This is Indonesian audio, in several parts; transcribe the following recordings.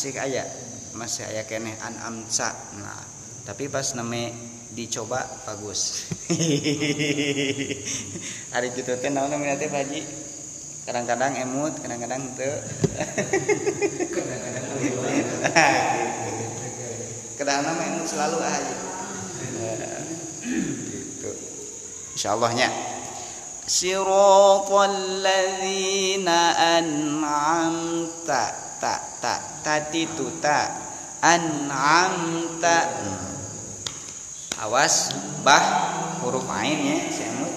masih aya masih aya keneh an'amta nah tapi pas name dicoba bagus. Hari gitu teh naon namanya teh Haji? Kadang-kadang emut kadang-kadang teu kadang-kadang emut selalu aja gitu. Insyaallah nya siratal ladzina an'amta ta ta tadi tu ta an'amta. Awas bah huruf ain ya semut.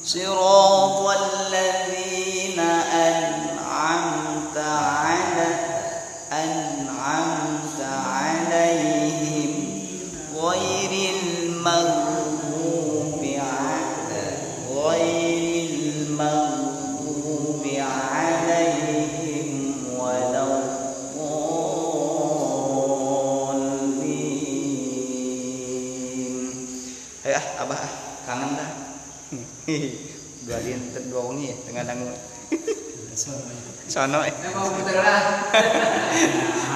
Siratal ladzina an'amta ala. An'amta alaihim dua dinten dua wengi ya tengah dangu. Sono eh.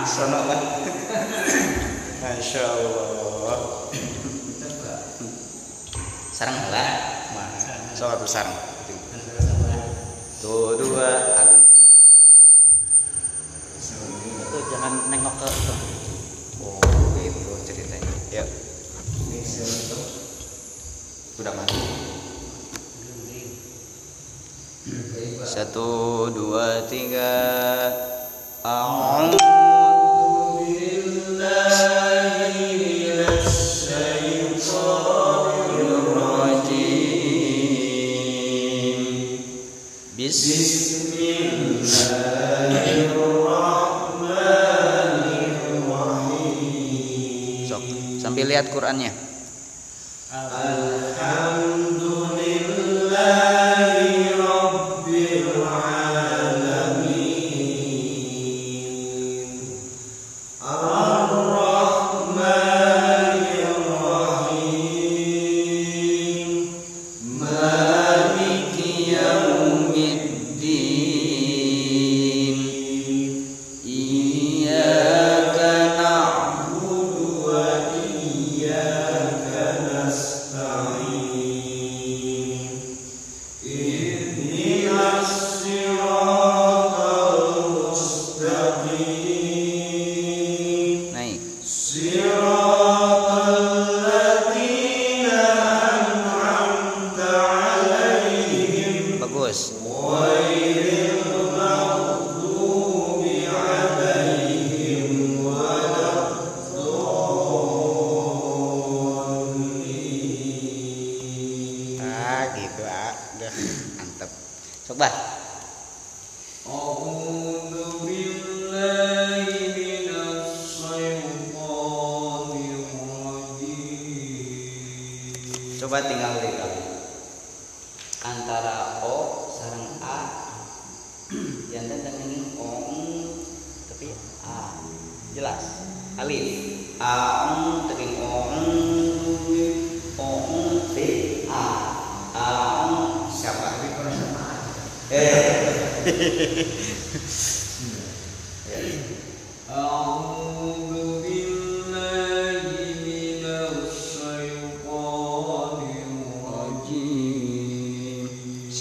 Sono mah. Masya Allah. Sarang lah. So atuh sarang. Tuh dua agung ting. Tuh jangan nengok ke tuh. Oh, gitu ceritanya. Yuk. Udah mati. Satu, dua, tiga. Rajim. Bismillahirrahmanirrahim. Sok, sambil lihat Qur'annya.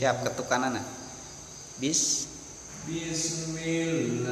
Siap ketukanan Bis. Beda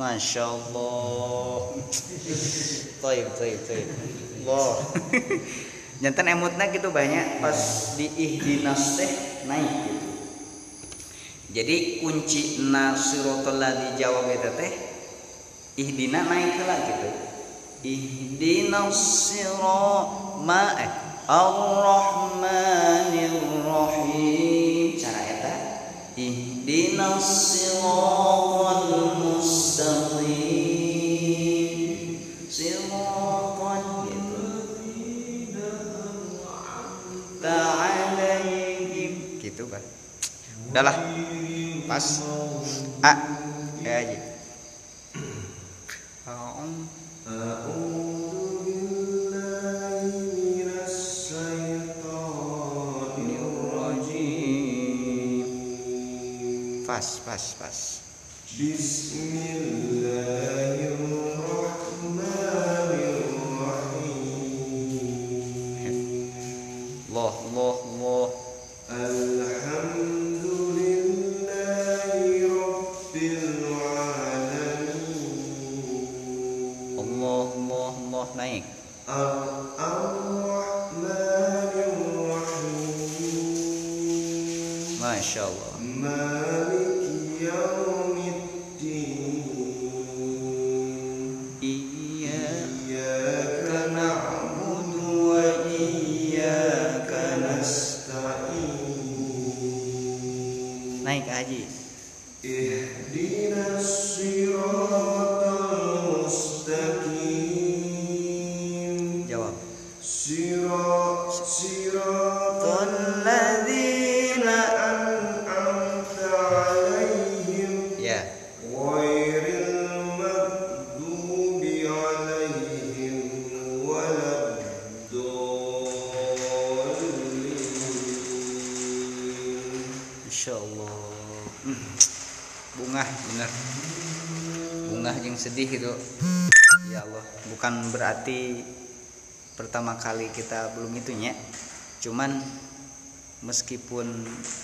Masya Allah. Taib, taib, taib Allah Jantan emutnya gitu banyak Pas di ihdinas teh naik gitu. Jadi kunci nasirotol di jawab itu teh Ihdina naik lah gitu. Ihdinas sirat ma eh, Ar-Rahmanir Rahim. Cara eta? Ihdinas siratal Pas ما شاء الله. ما pertama kali kita belum itunya. Cuman meskipun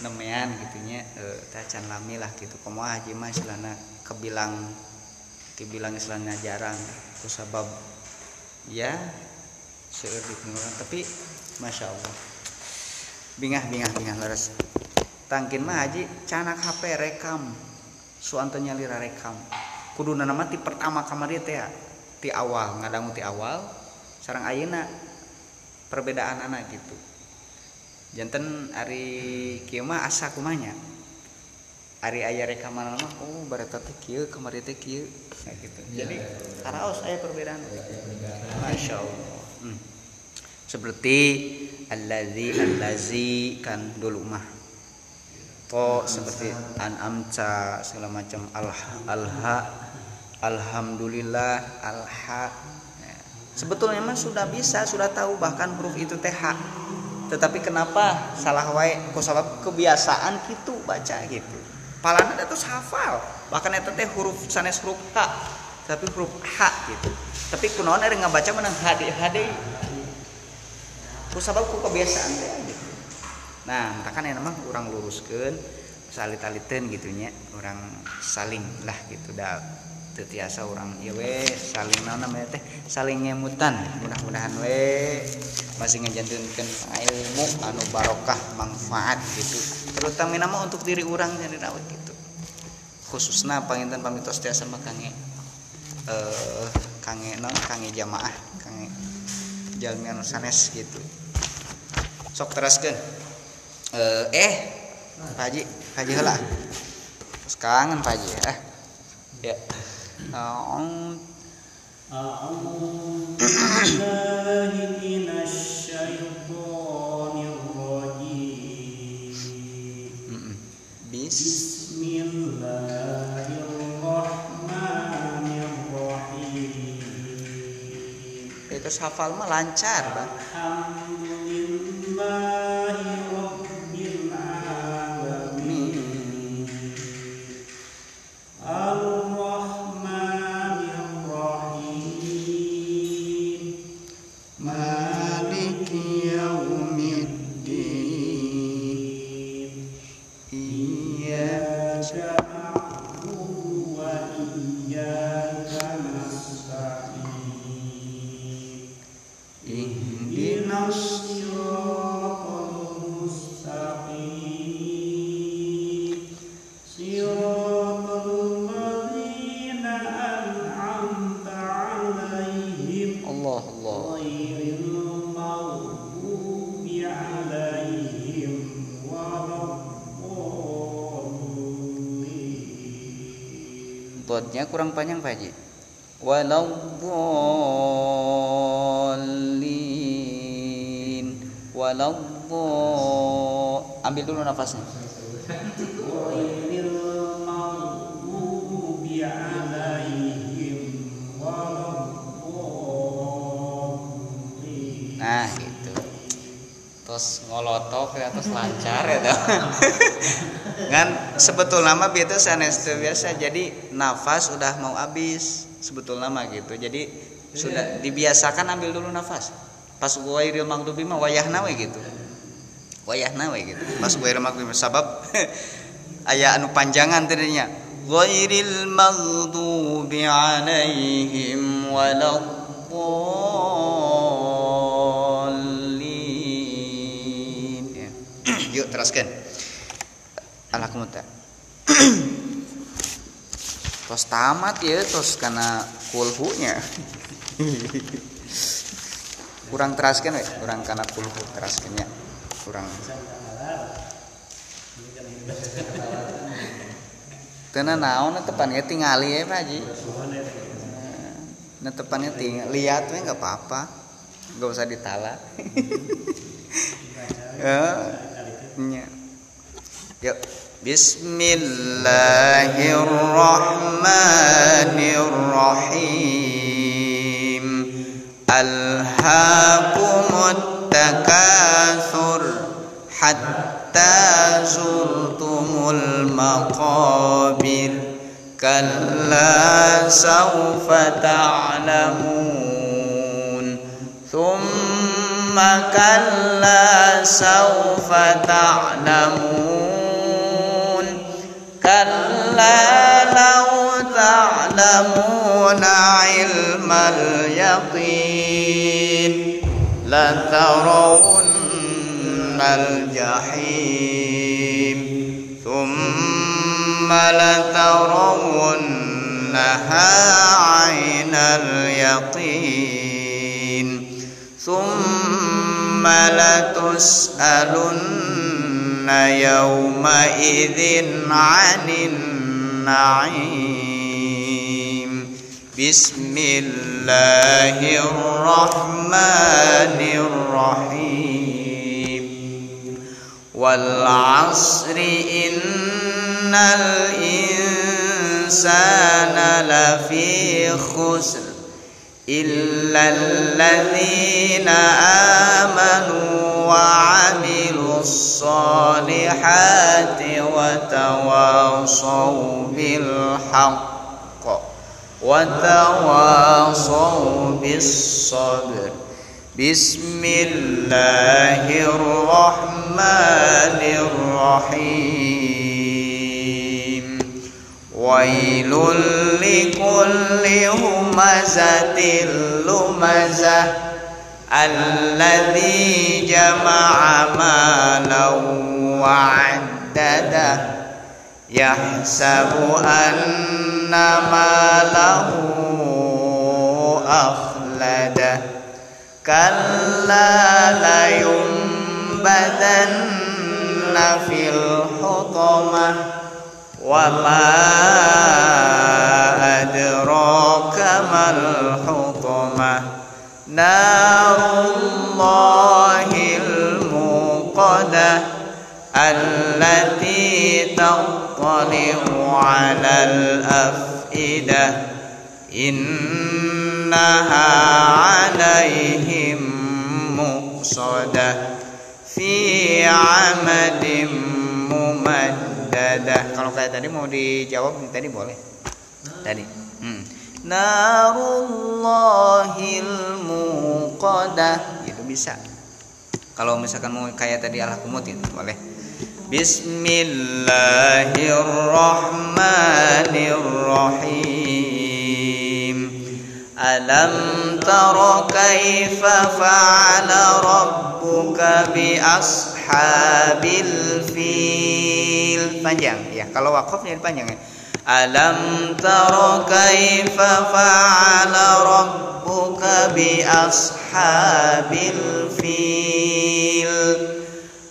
nemean gitunya eh, tacan lami lah gitu. Komaha haji mah istilahna kebilang kebilang istilahnya jarang. Terus sabab ya seueur dikenal tapi masya Allah. Bingah bingah bingah leres. Tangkin mah haji canak HP rekam. Suanto nyalira rekam. Kudu nama ti pertama kamar dia teh ti awal ngadangu ti awal sarang ayeuna perbedaan anak gitu. Janten ari kieu mah asa kumanya ari aya rekaman mah oh bareta teh kieu kamari teh kieu. Nah, gitu. Jadi karaos aya perbedaan. Masya Allah. Hmm. seperti allazi allazi kan dulu mah. To seperti an'amta segala macam. Alha alha alhamdulillah alha. Sebetulnya mah sudah bisa sudah tahu bahkan huruf itu ha tetapi kenapa salah wae? Kok sabab kebiasaan gitu baca gitu. Palana terus hafal. Bahkan eta teh huruf sanes huruf h tapi huruf h gitu. Tapi kunaon ada ngabaca menang hd hd ku ku kebiasaan teh gitu. Nah maka kan emang orang luruskan salit-aliten gitunya orang saling lah gitu dah tetiasa orang. Ya we saling naon namanya teh? Saling ngemutan. Mudah-mudahan we masih ngejantunkan ilmu anu barokah manfaat gitu. Terutama nama untuk diri orang yang dirawat gitu. Khususnya panginten pamitos tiasa sama kange eh kange non kange jamaah kange jalmi anu sanes gitu. Sok teraskan eh eh Pak Haji Haji heula. Terus kangen Pak Haji eh. Ya Oh, أعوذ بالله من الشيطان الرجيم mm-mm. bis بسم الله الرحمن الرحيم itu hafal mah lancar bang Kurang panjang Pak Haji? Waladdallin waladhdall ambil dulu nafasnya terus ngolotok ya terus lancar ya kan sebetulnya mah biasa sanes biasa jadi nafas udah mau habis sebetulnya mah gitu. Jadi sudah dibiasakan ambil dulu nafas. Pas wairil maghdubi mah wayahna we gitu. Wayahna we gitu. Pas wairil maghdubi sabab aya anu panjangan tadinya ghairil maghdubi alaihim waladdallin yuk teruskan. Alah kumuta tos tamat ya tos karena kulhunya. Kurang teraskan we kurang karena kulhu teraskannya kurang. Tena naon tepannya tingali ya Pak Haji. Nah tepannya tinggal lihat nggak apa-apa, nggak usah ditala. Yuk. Bismillahirrahmanirrahim. Alhaakumut takatsur hatta zurtumul maqabir. Kalla sawfa ta'lamun. Thumma kalla sawfa ta'lamun. كلا لو تعلمون علم اليقين. لترون الجحيم. ثم لترونها عين اليقين. ثم لتسألن يومئذ عن النعيم. بسم الله الرحمن الرحيم. والعصر إن الإنسان لفي خسر إلا الذين آمنوا وعملوا الصالحات وتواصوا بالحق وتواصوا بالصبر. بسم الله الرحمن الرحيم. ويل لكل همزة لمزة الذي جمع مالا وعدده. يحسب أن ماله أخلده. كلا لينبذن في الحطمة. وما أدراك ما الحطمة. نار الله الموقدة التي تطلع على الأفئدة. إنها عليهم مؤصدة في عمد dadah kalau kayak tadi mau dijawab tadi boleh. Tadi. Hmm. narullahil muqadah. Itu bisa. Kalau misalkan mau kayak tadi al kumut itu boleh. Bismillahirrahmanirrahim. Alam tara kaifa fa'ala rabbuka bi ashabil fiil panjang ya, kalau wakafnya panjang. Alam tara kaifa fa'ala rabbuka bi ashabil fil?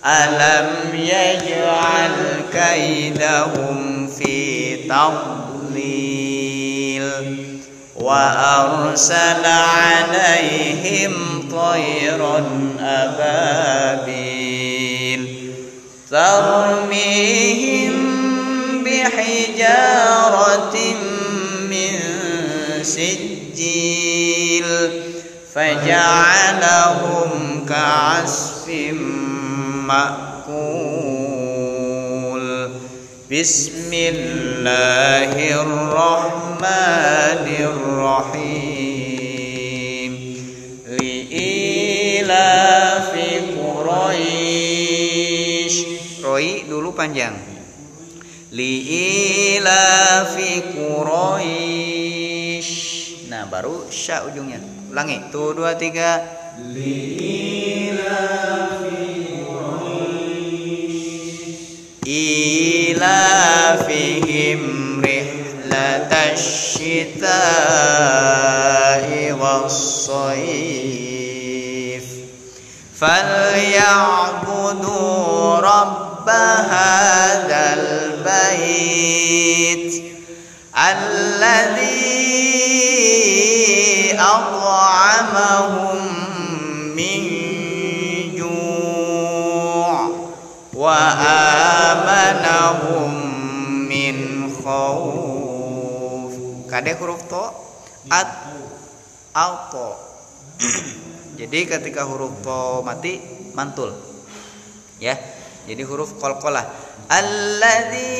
Alam yaj'al kaidahum fi tadlil? Wa arsala alaihim tayran ababil? ترميهم بحجارة من سجيل فجعلهم كعصف مأكول بسم الله الرحمن الرحيم لإلاف قريش Roi dulu panjang Li'ilafi Quraish Nah baru sya ujungnya Ulangi Tuh dua tiga إيلافهم رحلة الشتاء والصيف فليعبدوا رب هذا البيت الذي أطعمهم من جوع وآمنهم من خوف kade huruf to at auto jadi ketika huruf to mati mantul ya Jadi huruf qalqalah. Alladzi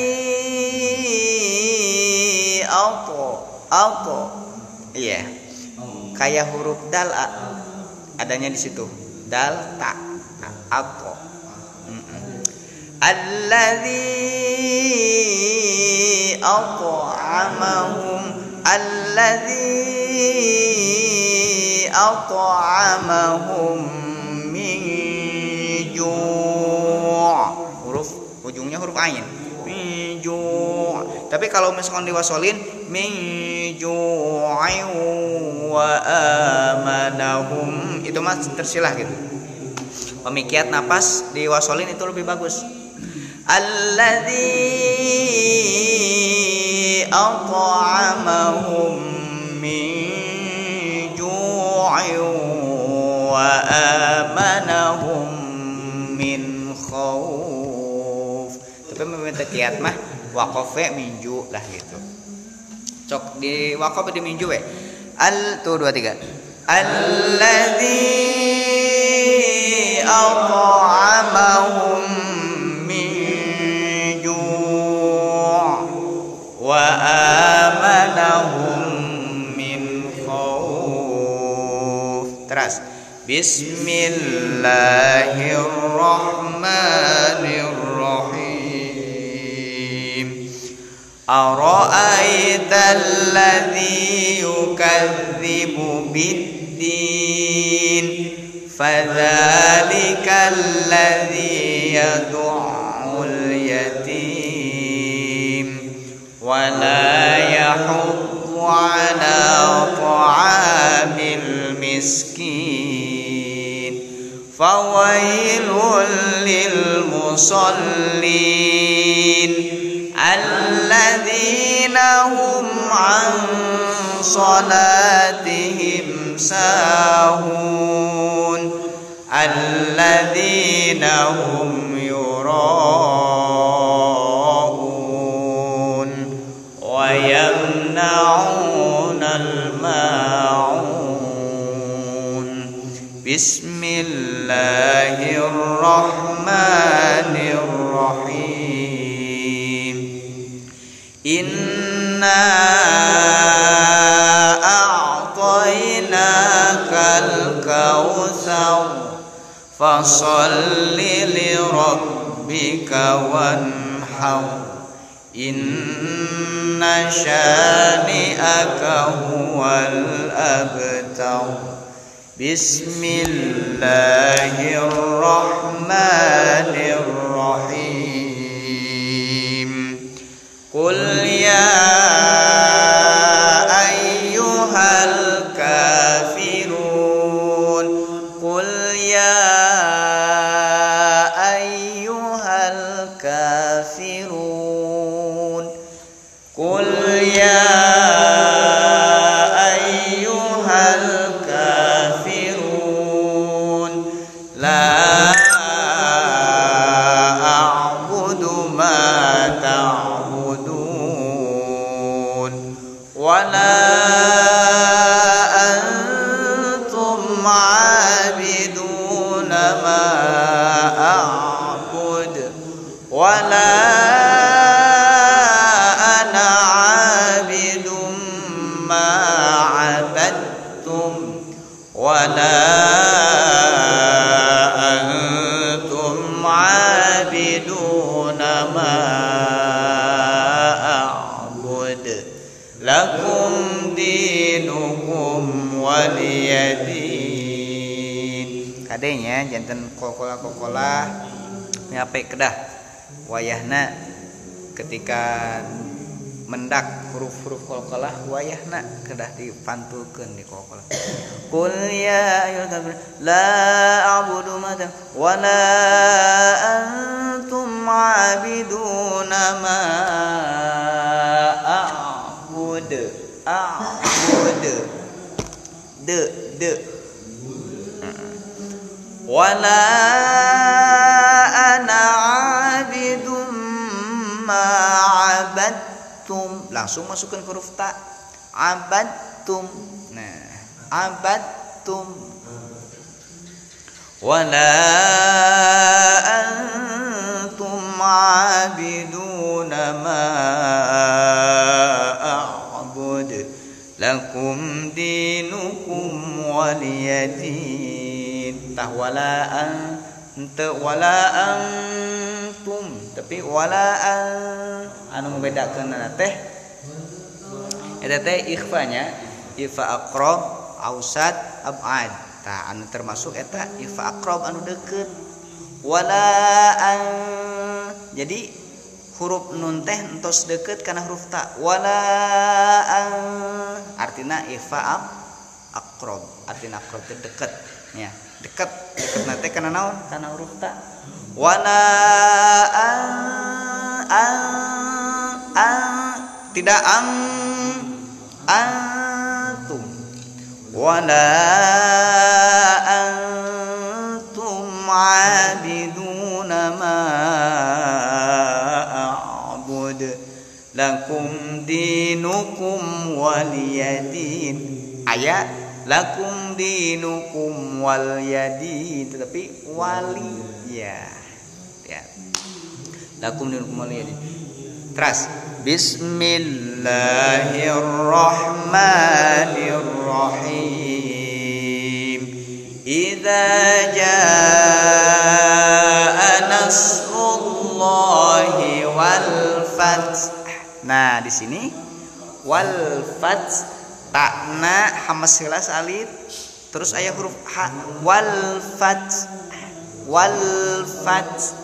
auto auto. Iya. Kayak huruf dal a. adanya di situ. Dal ta. Nah, auto. Mm amahum. Alladzi at'amahum alladzi amahum. Ujungnya huruf ain. Min ju' tapi kalau misalkan diwasolin min ju'in wa amanahum. Itu mah tersilah gitu. Pemikiat napas diwasolin itu lebih bagus. Alladzi at'amahum min ju'in wa amanahum kiat mah waqafe minju lah gitu. Cok di waqaf di minju we? Al tuh dua tiga. Alladzi at'amahum min ju' wa amanahum min khauf terus Bismillahirrahmanirrahim أرأيت الذي يكذب بالدين فذلك الذي يدع اليتيم ولا يحض على طعام المسكين فويل للمصلين الذين هم عن صلاتهم ساهون الذين هم يراءون ويمنعون الماعون بسم الله الرحمن الرحيم إنا أعطيناك الكوثر فصل لربك وانحر إن شانئك هو الأبتر بسم الله الرحمن الرحيم قل يا ولا jantan kokola kokola nyape kedah? Wayahna ketika mendak huruf-huruf kolkolah wayahna kedah dipantulkeun di kolkolah Qul ya ayyuhal kafirun la a'budu ma wa la antum 'abiduna ma a'bud. A'bud ولا أنا عابد ما عبدتم. لا masukkan huruf ta. عبدتم. عبدتم. ولا أنتم عابدون ما أعبد. لكم دينكم ولي tah wala ente wala antum. Tapi wala an. Anu membedakeun teh. Eta teh ikhfanya ifa aqrab ausat abad. Tah anu termasuk eta ifa aqrab anu deukeut. Wala an. Jadi huruf nun teh entos deket karena huruf ta. Wala an. Artina ifa ab akrob. Artina teh deket ya deket deket nanti karena naon karena huruf ta. Wala an an an tidak ang antum wala antum abiduna ma a'bud. Lakum dinukum waliyadin. Ayat lakum dinukum waliyadin tetapi wali ya. Ya. Lakum dinukum waliyadin teras. Bismillahirrahmanirrahim. Idza jaa nasrullahi wal fath. Nah, di sini. Wal fath takna hamas heula salid terus aya huruf ha wal fath wal fath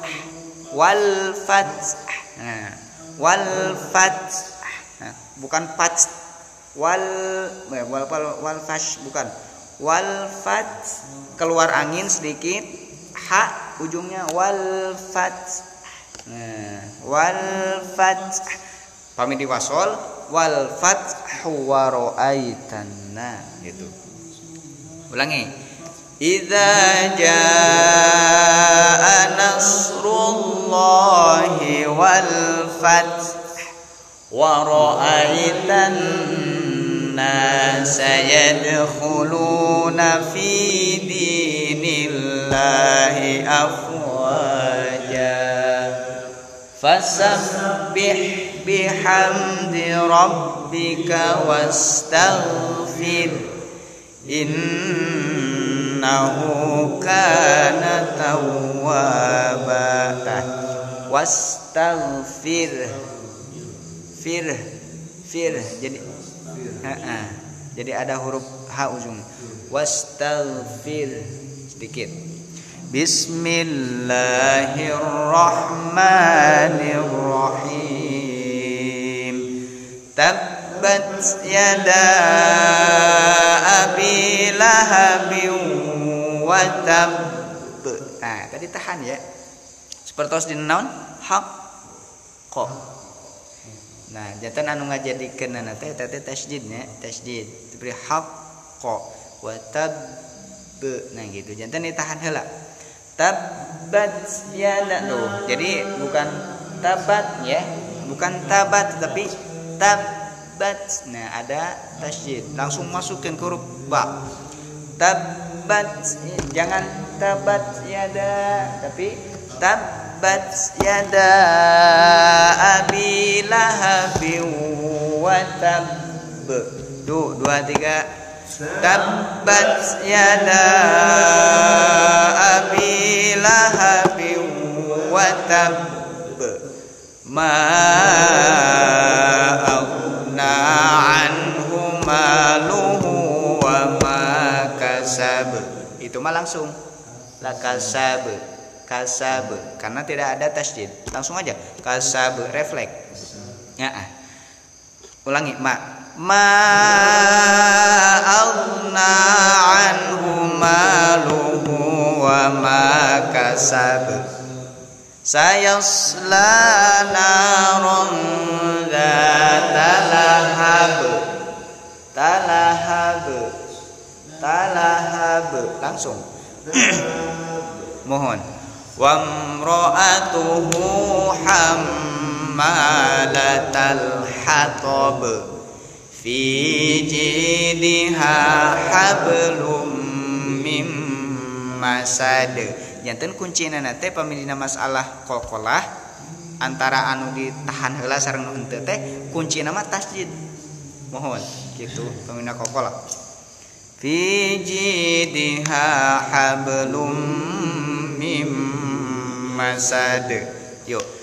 wal nah wal nah, bukan fath wal eh, wal wal, wal fath bukan. Wal fath keluar angin sedikit. Ha ujungnya wal fath nah wal fath pamit diwasol wal fathu wa ra'aitanna gitu. Ulangi. Idza jaa nasrullahi wal fath wa ra'aitan nasa yadkhuluna fi dinillahi afwaja fasabbih bihamdi rabbika wastaghfir. Innahu kana tawwaba. Wastaghfir. Fir. Fir. Jadi ha -ha. jadi ada huruf ha ujung. Wastaghfir. Sedikit Bismillahirrahmanirrahim Tabbat yada abi lahabin wa tab Nah, tadi tahan ya. Sepertos di naon hak kok. Nah, jantan anu ngajadikeun na teh eta teh tasydidnya, tasydid. Diberi hak kok wa tab nah gitu. Jantan ditahan heula. Tabbat yada tuh. Jadi bukan tabat ya, bukan tabat tapi tab tabbat. Nah ada tasjid. Langsung masukin ke huruf ba. Tabbat. Jangan tabat yada tapi tabbat yada. Abi lahabi wa tab. Du dua tiga abi lahabi wa tab ma aghna anhu maluhu wa ma kasab. Itu mah langsung. La kasab kasab. Karena tidak ada tasjid. Langsung aja. Kasab refleks. Ya. Ulangi. Ma ma aghna anhu maluhu wa ma kasab. Sayasla naron dzata lahab. Talahab. Talahab. Langsung. Mohon. Wamra'atuhu hammalatal hatab fi jidha hablum mim masad. Janten kuncina teh pamilina masalah kolkolah antara anu ditahan heula sareng nu henteu teh kuncina mah tasjid. Mohon gitu pamilina kolkolah. Fi jidha hablum mim masad. Yuk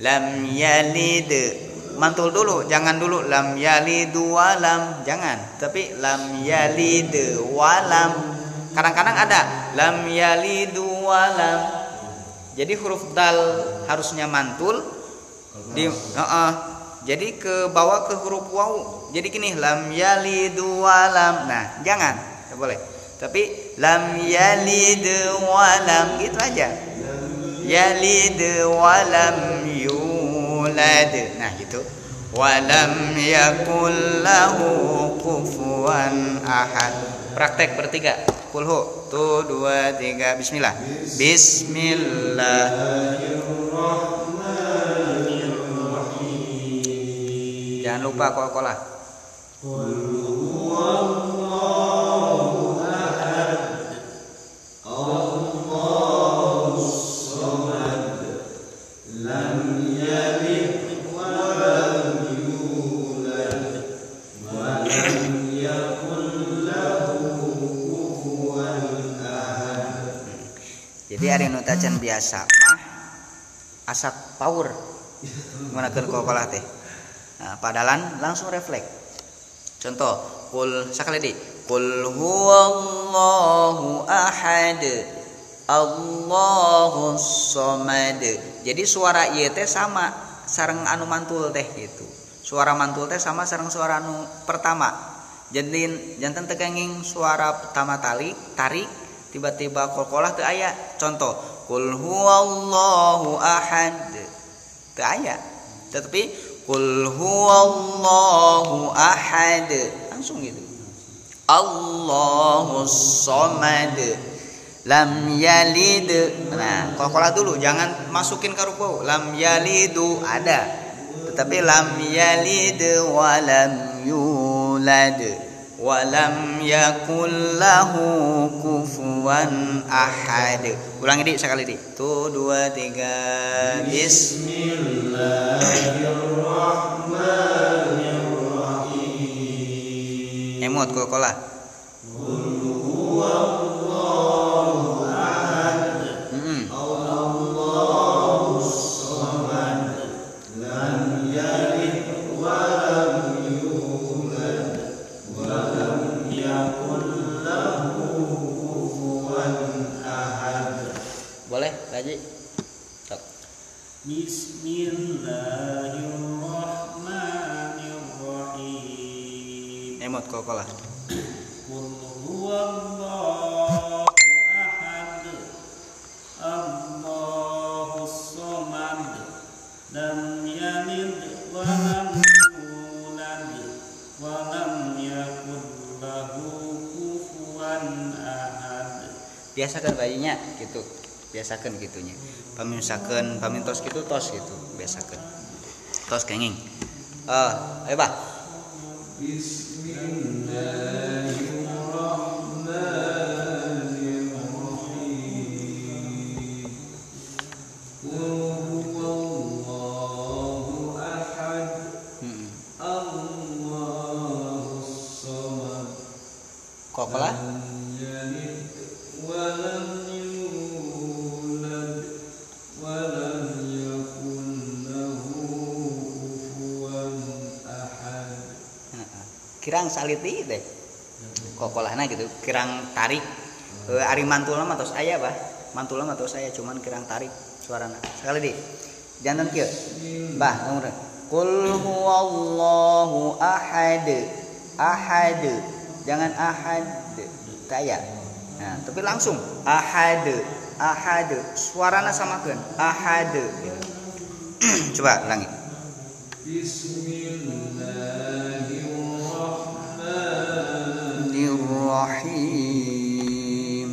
Lam yalid. Mantul dulu, jangan dulu lam yalid wa lam, jangan. Tapi lam yalid wa lam. Kadang-kadang ada lam yalid wa lam. Jadi huruf dal harusnya mantul di Heeh. jadi ke bawah ke huruf waw. Jadi gini lam yalidu wa lam. Nah, jangan. Boleh. Tapi lam yalid wa lam gitu aja. Yalid wa lam yulad. Nah, gitu. Wa lam yakul lahu kufuwan ahad. Praktek bertiga. Kulhu. Tuh, dua, tiga. Bismillah. Bismillah. Jangan lupa kol-kolah. Jadi ada biasa mah asap power menggunakan kol-kolah teh. Nah, padalan langsung refleks. Contoh, kul sekali di. Kul huwallahu ahad. Allahus samad. Jadi suara ieu teh sama sareng anu mantul teh gitu. Suara mantul teh sama sareng suara anu pertama. Jadi jantan teganging suara pertama tali tarik tiba-tiba kolkolah teu aya. Contoh, kul huwallahu ahad. Teu aya. Tetapi Qul huwallahu ahad. Langsung gitu. Allahus samad. Lam yalid. Nah, kolkolah dulu jangan masukin ke ruku. Lam yalidu ada. Tetapi lam yalid wa lam yulad wa lam yakul lahu kufuwan ahad. Ulangi di sekali di. Tuh dua tiga. Bismillahirrahmanirrahim. Emot kolkolah. Mm-mm. Coca-Cola. biasakan bayinya gitu biasakan gitunya. Paminsakan pamin tos gitu tos gitu biasakan. Tos kenging eh uh, ayo bah saliti deh. Kokolahna gitu kirang tarik. Eh, ari mantulna mah bah. Mantulna mah tos aya cuman kirang tarik suarana. Sekali di. Jantan kieu. Bah nomor Qul huwallahu ahad. Ahad. Jangan ahad. Kaya nah tapi langsung. Ahad. Ahad. Suarana samakeun. Ahad. Coba ulangi Bismillahirrahmanirrahim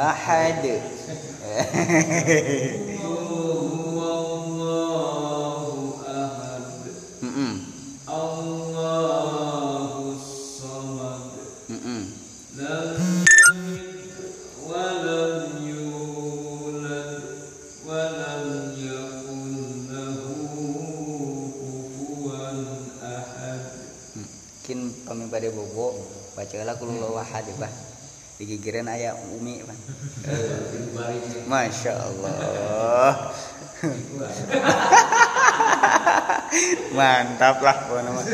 Ahad Mm-mm. Digigiran aya umi pan masya allah. Mantap lah pokoknya. Mah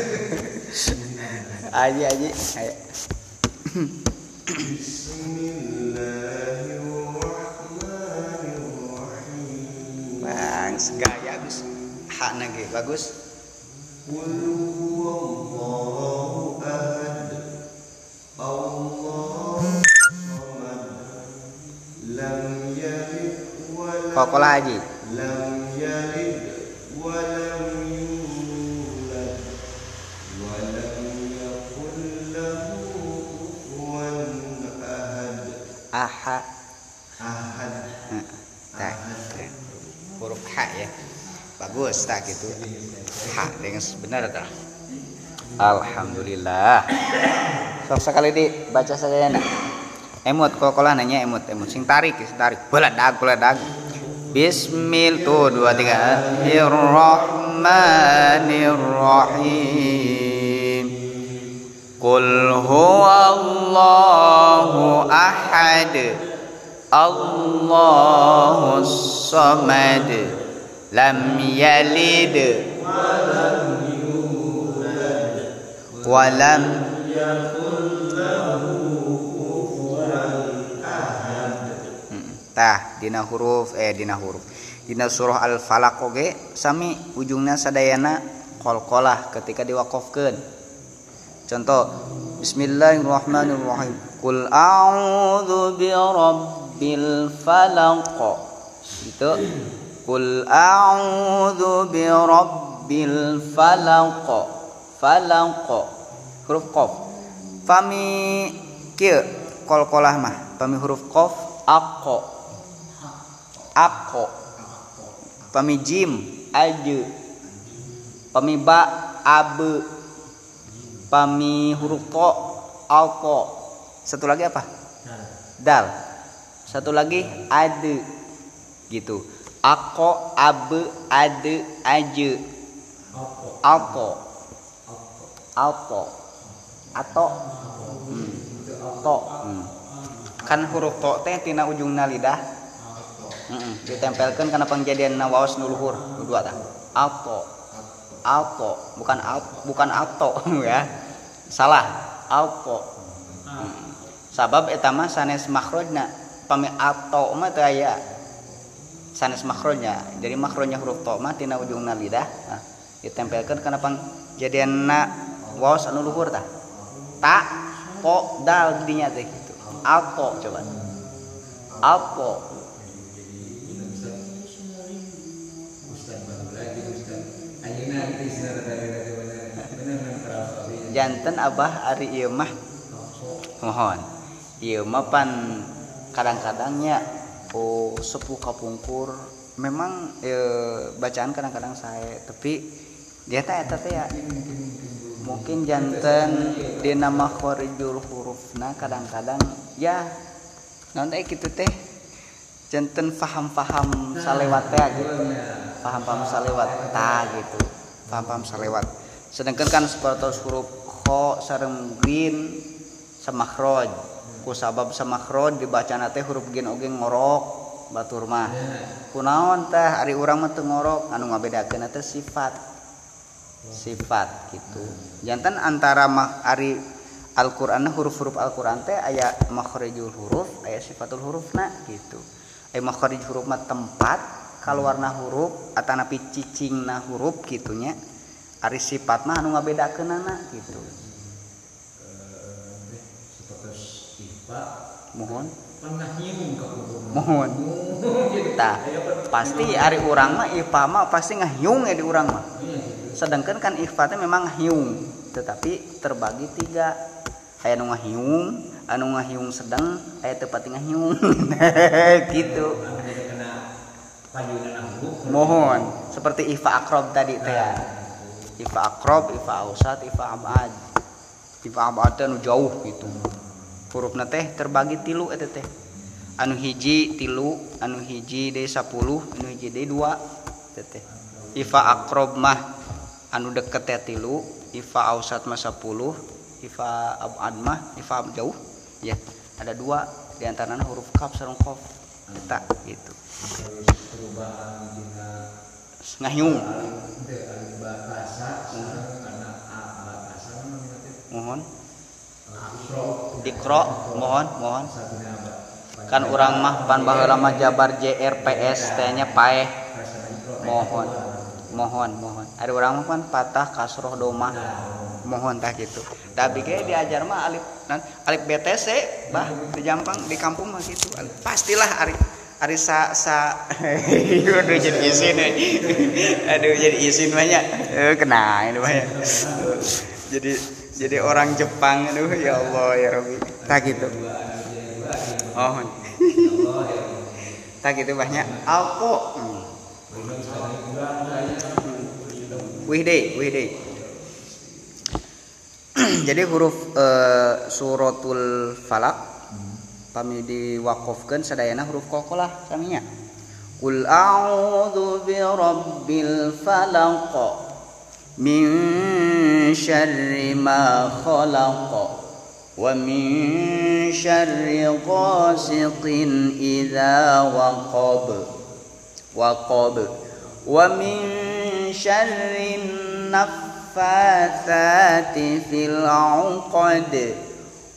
aji aji. Ayo. Bang segaya bagus hak nage bagus kokola aji aha. Heeh. Tah, huruf H ya. Bagus tak gitu. H dengan benar tak? Alhamdulillah. Sok sekali dibaca saja nak. Emot kokola nanya emot emot sing tarik sing tarik beladag beladag Bismil tuh dua tiga Irrahmanirrahim Qul huwallahu ahad. Allahus samad. Lam yalid. Walam Mm, tah dina huruf eh dina huruf. Dina surah al falaq oge sami ujungna sadayana qalqalah ketika diwaqafkeun contoh Bismillahirrahmanirrahim. Qul a'udzu birabbil falaq. Itu Qul a'udzu birabbil falaq. Falaq. Huruf qaf fami kieu qalqalah mah. Pami huruf qaf aqo aqo pami jim aju pami ba abe. Pami huruf to alko. Satu lagi apa? Dal. Satu lagi ade. Gitu. Ako abe ade aje. Alko. Alko. Atau hmm. to. Hmm. kan huruf to teh tina ujungna lidah Heeh, ditempelkan karena pengjadian waos nu luhur nu dua tah alto. Alto bukan al bukan alto ya. Salah. Alto. Sabab eta mah sanes makhrajna pami alto mah teu aya. Sanes makronya jadi makronya huruf to mah tina ujungna lidah nah, ditempelkan kenapa jadi na waos anu luhur tah. Ta po dal dinya teh gitu. Alpo coba. Alpo jantan abah ari ieu mah. Mohon. Ieu mah pan kadang-kadangnya oh sepuh kapungkur. Memang e, bacaan kadang-kadang saya tapi dia teh eta ya. Mungkin jantan di nama khorijul hurufna kadang-kadang ya nanti gitu teh? Jantan faham-faham salewat teh gitu paham-paham salewat ta gitu paham-paham salewat sedangkan kan seperti huruf kho sareng green samakhroj ku sabab samakhroj dibaca nate huruf gin oge ngorok batur mah. Kunaon teh ari urang mah teu ngorok anu ngabedakeun teh sifat. Sifat gitu. Jantan antara mah ari Al-Qur'an huruf-huruf Al-Qur'an teh aya makhrijul huruf aya sifatul hurufna gitu. Aya makhrij huruf mah tempat kaluarna huruf atanapi cicingna huruf gitunya ari sifat mah anu ngabedakeunana gitu. Mohon. Mohon. Tah pasti ari urang mah ifa mah pasti ngahyung ya di urang mah. Sedangkan kan ifa teh memang ngahyung tetapi terbagi tiga. Aya nu ngahyung anu ngahyung sedang aya teu pati ngahyung gitu mohon. Seperti ifa akrob tadi teh ya. Ifa akrob ifa ausat ifa abad. Ifa teh anu jauh gitu. Hurufna teh terbagi tilu eta teh. Anu hiji tilu anu hiji de 10 anu hiji de 2 teh. Ifa akrob mah anu deket teh tilu ifa ausat mah 10 ifa abad mah ifa jauh. Ya ada dua. Di antaranya huruf kaf sareng qaf eta gitu ngahyung mohon. Dikro mohon mohon. Kan orang mah pan baheula mah jabar JRPS teh nya paeh. Mohon mohon mohon. Ada orang mah pan patah kasroh doma mohon tah gitu. Tapi ge diajar mah alif alif BTC bah di Jampang di kampung mah gitu. Pastilah ari ari sa sa. Aduh jadi isin aduh jadi isin banyak. Kena ini banyak. Jadi jadi orang Jepang aduh ya Allah ya Rabbi. Tak gitu. Oh. Tak gitu banyak. Hmm. wihde wihde. Jadi huruf uh, suratul falak kami diwakofkan sadayana huruf qalqalah saminya Qul a'udzu bi rabbil falaq min syarri ma khalaq wa min syarri ghasiqin idza waqab waqab wa min syarri naffatsati fil 'uqad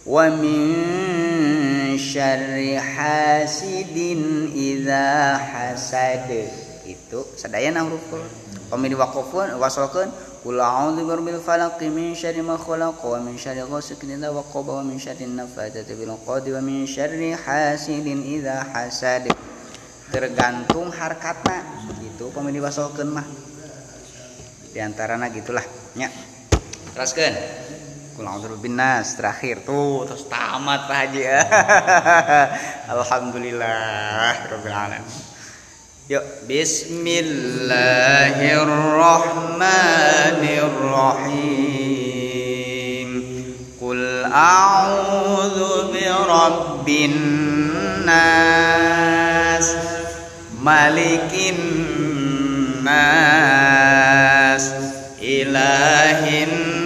wa min syarri hasidin idza hasad. Itu sadayana huruf kami diwakafun wasalkeun qul a'udzu birabbil falaq min syarri ma khalaq wa min syarri ghasiqin idza waqab wa min syarri naffatsati fil 'uqad wa min syarri hasidin idza hasad. Tergantung harkatna. Gitu kami diwasalkeun mah. Di antarana gitulah. Nya. Teruskeun Kul a'udzu binnas terakhir tuh terus tamat Pak Haji. Alhamdulillah rabbil alamin. Yuk bismillahirrahmanirrahim. Qul a'udzu birabbin nas malikin nas ilahin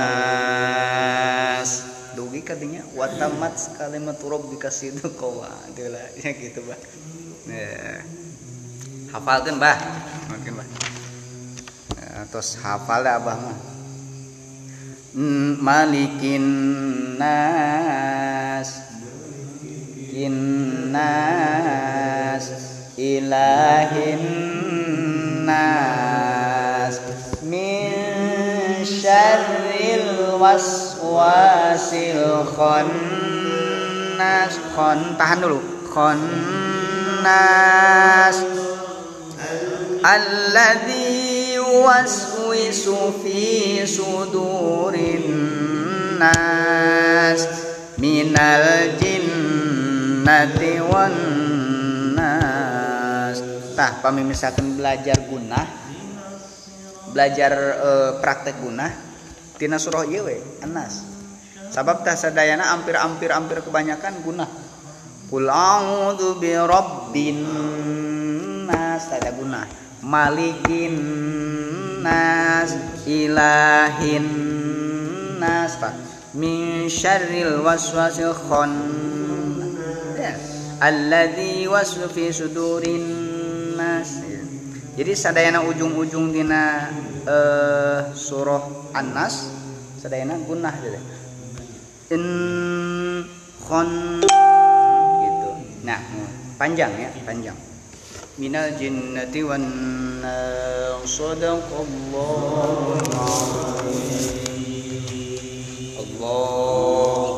kadinya watamat kalimat rabbika sidqawa. Itulah ya gitu bah ya. hafalkan bah mungkin bah Ya, terus hafal dah abah mah Mm, malikin nas. Innas ilahin nas. Min syarril waswasil khannas. Khon tahan dulu. Khannas. Alladzi yuwaswisu fi sudurin nas. Minal jinnati wan nas. Tah pami misalkan belajar gunah belajar eh, praktek gunah tina surah ieu we anas sabab tah sadayana hampir-hampir hampir kebanyakan gunah. Qul a'udzu bi rabbin nas ada gunah. Malikin nas ilahin nas pak. Min syarril waswasil khon. Alladzi wasfu fi sudurin nas. Jadi sadayana ujung-ujung dina eh, surah An-Nas sadayana gunah jadi in khon gitu. Nah panjang ya panjang. Minal jinnati wan nas sadaqallahu Allahum